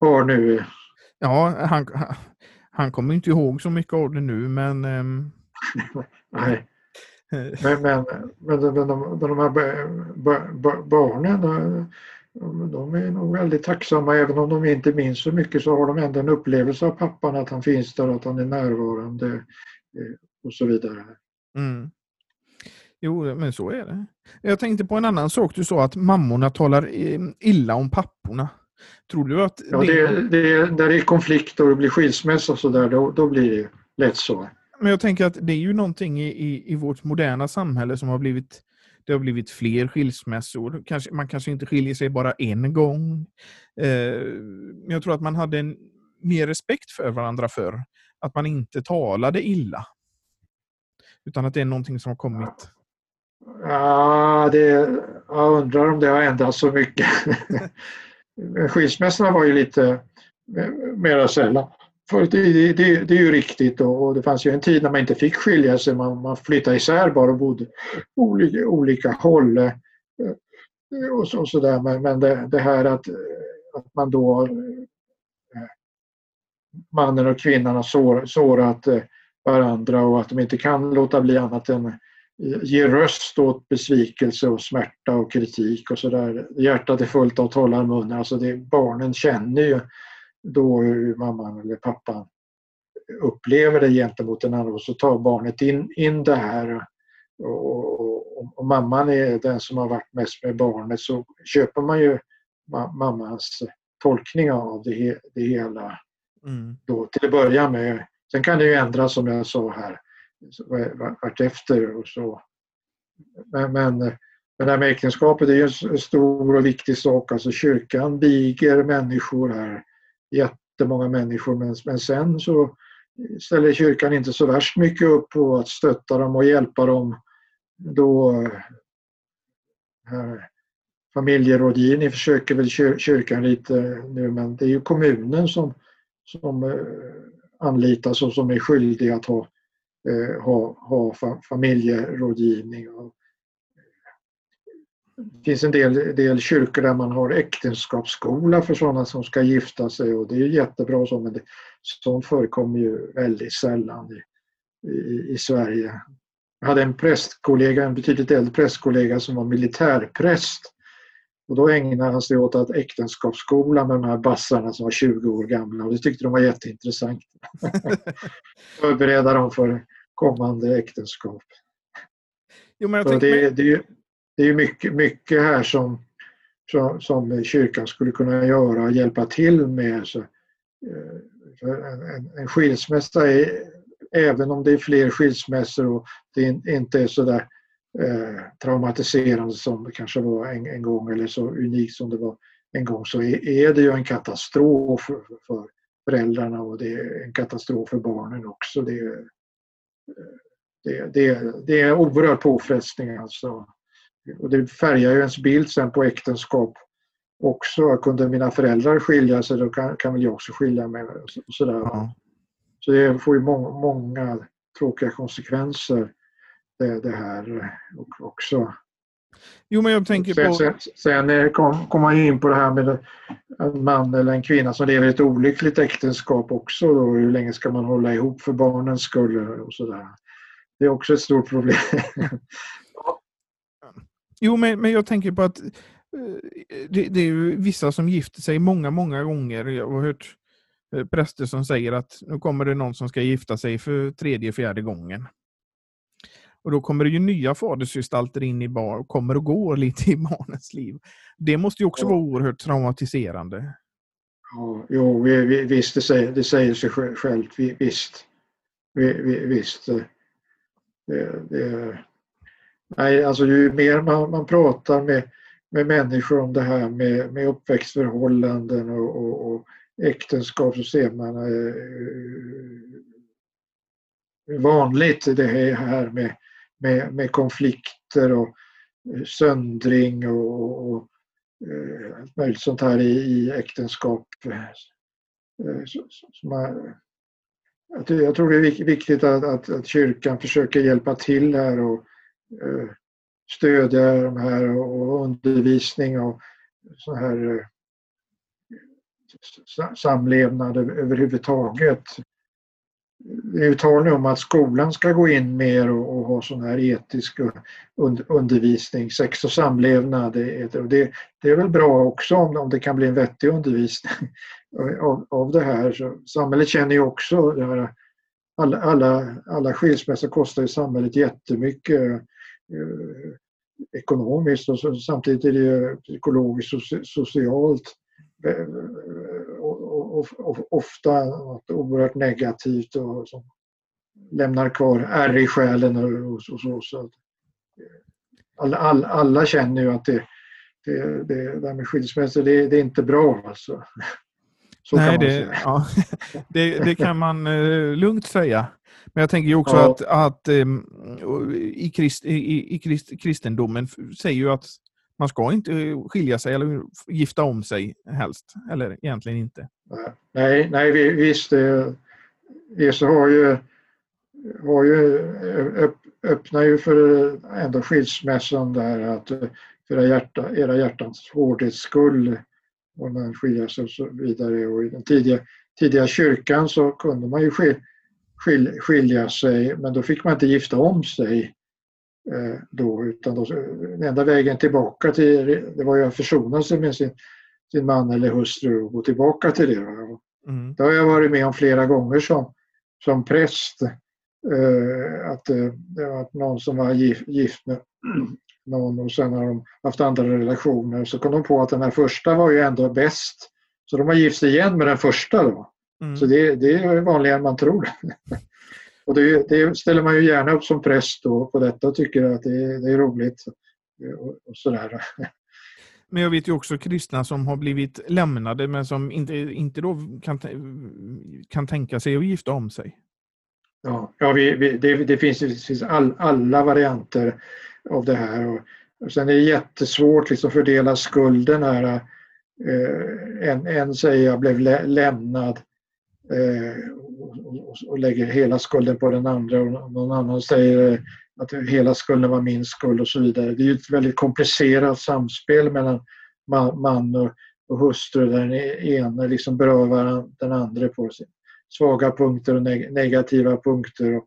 har nu. Ja, han, han kommer inte ihåg så mycket av det nu men... Um... Nej. Men, men, men, de, de, de här barnen de är nog väldigt tacksamma även om de inte minns så mycket så har de ändå en upplevelse av pappan att han finns där, att han är närvarande eh, och så vidare. Mm. Jo, men så är det. Jag tänkte på en annan sak. Du sa att mammorna talar eh, illa om papporna. Tror du att... Ja, det, det, där det är konflikt och det blir skilsmässa och sådär, då, då blir det lätt så. Men jag tänker att det är ju någonting i, i, i vårt moderna samhälle som har blivit det har blivit fler skilsmässor. Kanske, man kanske inte skiljer sig bara en gång. Eh, jag tror att man hade en, mer respekt för varandra för Att man inte talade illa. Utan att det är någonting som har kommit Ja, det, jag undrar om det har ändrats så mycket. Skilsmässorna var ju lite mera sällan. För det, det, det, är ju riktigt och det fanns ju en tid när man inte fick skilja sig. Man, man flyttade isär bara och bodde på olika, olika håll. Eh, eh, och så, och så där. Men, men det, det, här att, eh, att man då mannen och kvinnan har sår, sårat varandra och att de inte kan låta bli annat än ge röst åt besvikelse och smärta och kritik och sådär. Hjärtat är fullt av talarmunnar. Alltså det, barnen känner ju då hur mamman eller pappan upplever det gentemot den andra och så tar barnet in, in det här. Och, och, och, mamman är den som har varit mest med barnet så köper man ju mammans tolkning av det, det hela mm. då, till att börja med. Sen kan det ju ändras som jag sa här vartefter. Och så. Men, men, men det här med äktenskapet är ju en stor och viktig sak. Alltså kyrkan viger människor här, jättemånga människor, men, men sen så ställer kyrkan inte så värst mycket upp på att stötta dem och hjälpa dem då eh, här, familjerådgivning försöker väl kyrkan lite nu men det är ju kommunen som, som eh, anlitas och som är skyldig att ha, eh, ha, ha familjerådgivning. Och det finns en del, del kyrkor där man har äktenskapsskola för sådana som ska gifta sig och det är jättebra så men det, sånt förekommer ju väldigt sällan i, i, i Sverige. Jag hade en prästkollega, en betydligt äldre prästkollega som var militärpräst och då ägnade han sig åt att äktenskapsskola med de här bassarna som var 20 år gamla och det tyckte de var jätteintressant. Förbereda dem för kommande äktenskap. Jo, men jag det, det, det är mycket, mycket här som, som, som, kyrkan skulle kunna göra och hjälpa till med. Så, eh, en, en, en skilsmässa är, även om det är fler skilsmässor och det inte är så där eh, traumatiserande som det kanske var en, en, gång eller så unikt som det var en gång så är, är det ju en katastrof för, för, föräldrarna och det är en katastrof för barnen också. Det, är, eh, det, det, det är oerhörd påfrestning alltså. Och det färgar ju ens bild sen på äktenskap också. Kunde mina föräldrar skilja sig då kan, kan väl jag också skilja mig. Och sådär. Ja. Så det får ju många, många tråkiga konsekvenser det, det här också. Jo, men jag tänker sen, på... Sen, sen kom, kom man in på det här med en man eller en kvinna som lever i ett olyckligt äktenskap också. Då. Hur länge ska man hålla ihop för barnens skull och sådär. Det är också ett stort problem. Jo, men, men jag tänker på att eh, det, det, är ju vissa som gifter sig många, många gånger. Jag har hört eh, präster som säger att nu kommer det någon som ska gifta sig för tredje, fjärde gången. Och då kommer det ju nya fadersgestalter in i barn och kommer och går lite i barnens liv. Det måste ju också ja. vara oerhört traumatiserande. Ja, jo, vi, vi, visst, det säger, det säger sig självt. Vi, visst. Vi, vi, visst. Det, det, nej, alltså ju mer man, man pratar med, med människor om det här med, med uppväxtförhållanden och, och, och äktenskap så ser man eh, hur vanligt det är här med med, med konflikter och eh, söndring och, och och eh, allt möjligt sånt här i, i äktenskap. Eh, jag tror det är viktigt att, att, att, kyrkan försöker hjälpa till här och Eh, stödja de här och undervisning och så här eh, samlevnad överhuvudtaget det är tal om att skolan ska gå in mer och, och ha sån här etisk undervisning, sex och samlevnad. Det, det, det är väl bra också om, om det kan bli en vettig undervisning av, av det här. Så samhället känner ju också det här, alla, alla, alla skilsmässor kostar ju samhället jättemycket Eh, ekonomiskt och så, samtidigt är det psykologiskt och socialt eh, och, och, och, ofta något oerhört negativt och som lämnar kvar ärr i själen och, och, så. så eh, alla, alla, alla, känner ju att det, det, det där med skilsmässor, det, det är inte bra alltså. Så Nej, det, ja, det, det, kan man uh, lugnt säga. Men jag tänker ju också ja. att, att um, i, krist, i, i krist, kristendomen säger ju att man ska inte skilja sig eller gifta om sig helst, eller egentligen inte. Nej, nej visst. Jesus har ju, har ju öppnar ju för ändå skilsmässan där att för era, hjärta, era hjärtans hårdhets skull och man skilja sig och så vidare. Och I den tidiga, tidiga kyrkan så kunde man ju skil, skil, skilja sig men då fick man inte gifta om sig. Eh, då, utan då, den enda vägen tillbaka till det var ju att försona sig med sin, sin man eller hustru och gå tillbaka till det. Mm. Det har jag varit med om flera gånger som, som präst. Eh, att eh, det var någon som var gift, gift med någon och sen har de haft andra relationer så kom de på att den här första var ju ändå bäst. Så de har gift sig igen med den första då. Mm. Så det, det är vanligare än man tror. Och det, det, ställer man ju gärna upp som präst då på detta och tycker att det, det är roligt. Och, och sådär. Men jag vet ju också kristna som har blivit lämnade men som inte, inte då kan, kan tänka sig att gifta om sig. Ja, ja vi, vi, det, det, finns, det finns all, alla varianter av det här. Och Och sen är det jättesvårt liksom att fördela skulden här. Eh, en, en säger jag blev lä lämnad eh, och, och, lägger hela skulden på den andra och någon annan säger eh, att hela skulden var min skuld och så vidare. Det är ett väldigt komplicerat samspel mellan man, man och, och hustru där den ena liksom berövar den andra på sina svaga punkter och neg negativa punkter. Och,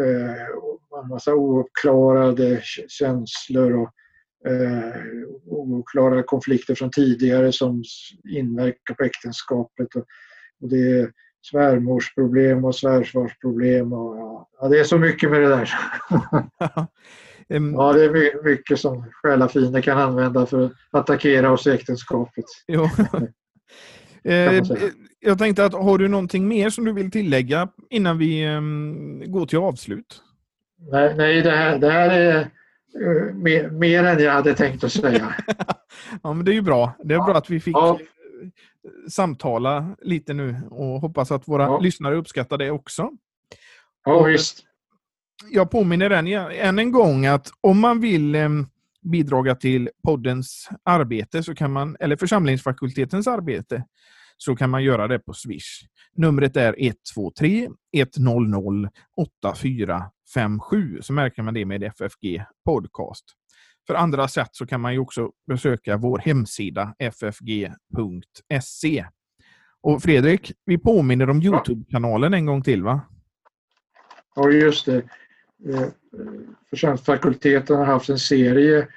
eh, en massa ouppklarade känslor och eh, oklara konflikter från tidigare som inverkar på äktenskapet. Och, och det är svärmorsproblem och svärsfarsproblem. Och, ja, det är så mycket med det där. ja, det är mycket som själafiender kan använda för att attackera oss i äktenskapet. Eh, jag tänkte att har du någonting mer som du vill tillägga innan vi um, går till avslut? Nej, nej det, här, det här är uh, mer, mer, än jag hade tänkt att säga. ja, men det är ju bra. Det är ja. bra att vi fick ja. samtala lite nu och hoppas att våra ja. lyssnare uppskattar det också. Ja, och, visst. Jag påminner än, än en gång att om man vill um, bidra till poddens arbete, så kan man, eller församlingsfakultetens arbete, så kan man göra det på Swish. Numret är 123 100 8457. Så märker man det med FFG Podcast. För andra sätt så kan man ju också besöka vår hemsida ffg.se. Och Fredrik, vi påminner om Youtube-kanalen en gång till va? Ja, just det. Eh, församlingsfakulteten har haft en serie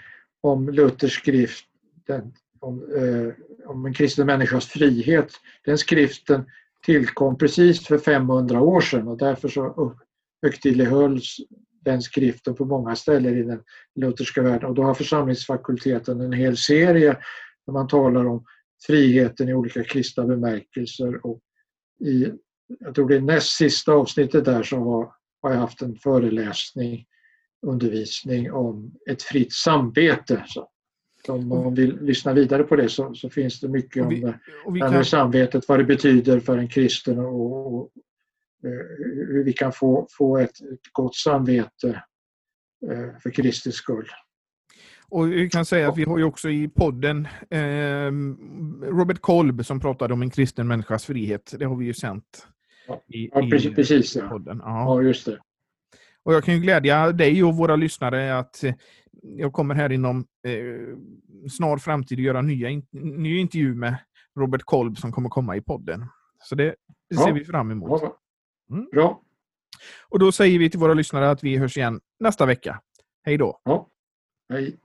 om Luthers skrift den, om, eh, om en kristen människas frihet. Den skriften tillkom precis för 500 år sedan och därför så högtidlighölls den skriften på många ställen i den lutherska världen. Och då har församlingsfakulteten en hel serie där man talar om friheten i olika kristna bemärkelser. Och i, jag tror det är näst sista avsnittet där så har, har jag haft en föreläsning, undervisning om ett fritt samvete. Så om man vill lyssna vidare på det så, så finns det mycket vi, om det här kan... samvetet, vad det betyder för en kristen och, och eh, hur vi kan få, få ett, ett gott samvete eh, för Kristi skull. Och vi kan säga att vi har ju också i podden eh, Robert Kolb som pratade om en kristen människas frihet. Det har vi ju sänt. Ja, i, ja precis, precis ja. podden. Ja. ja, just det. Och jag kan ju glädja dig och våra lyssnare att jag kommer här inom eh, snar framtid att göra nya in, ny intervju med Robert Kolb som kommer komma i podden. Så det, ser vi fram emot. Mm. Bra. Och då säger vi till våra lyssnare att vi hörs igen nästa vecka. Hej då! Ja. Hej!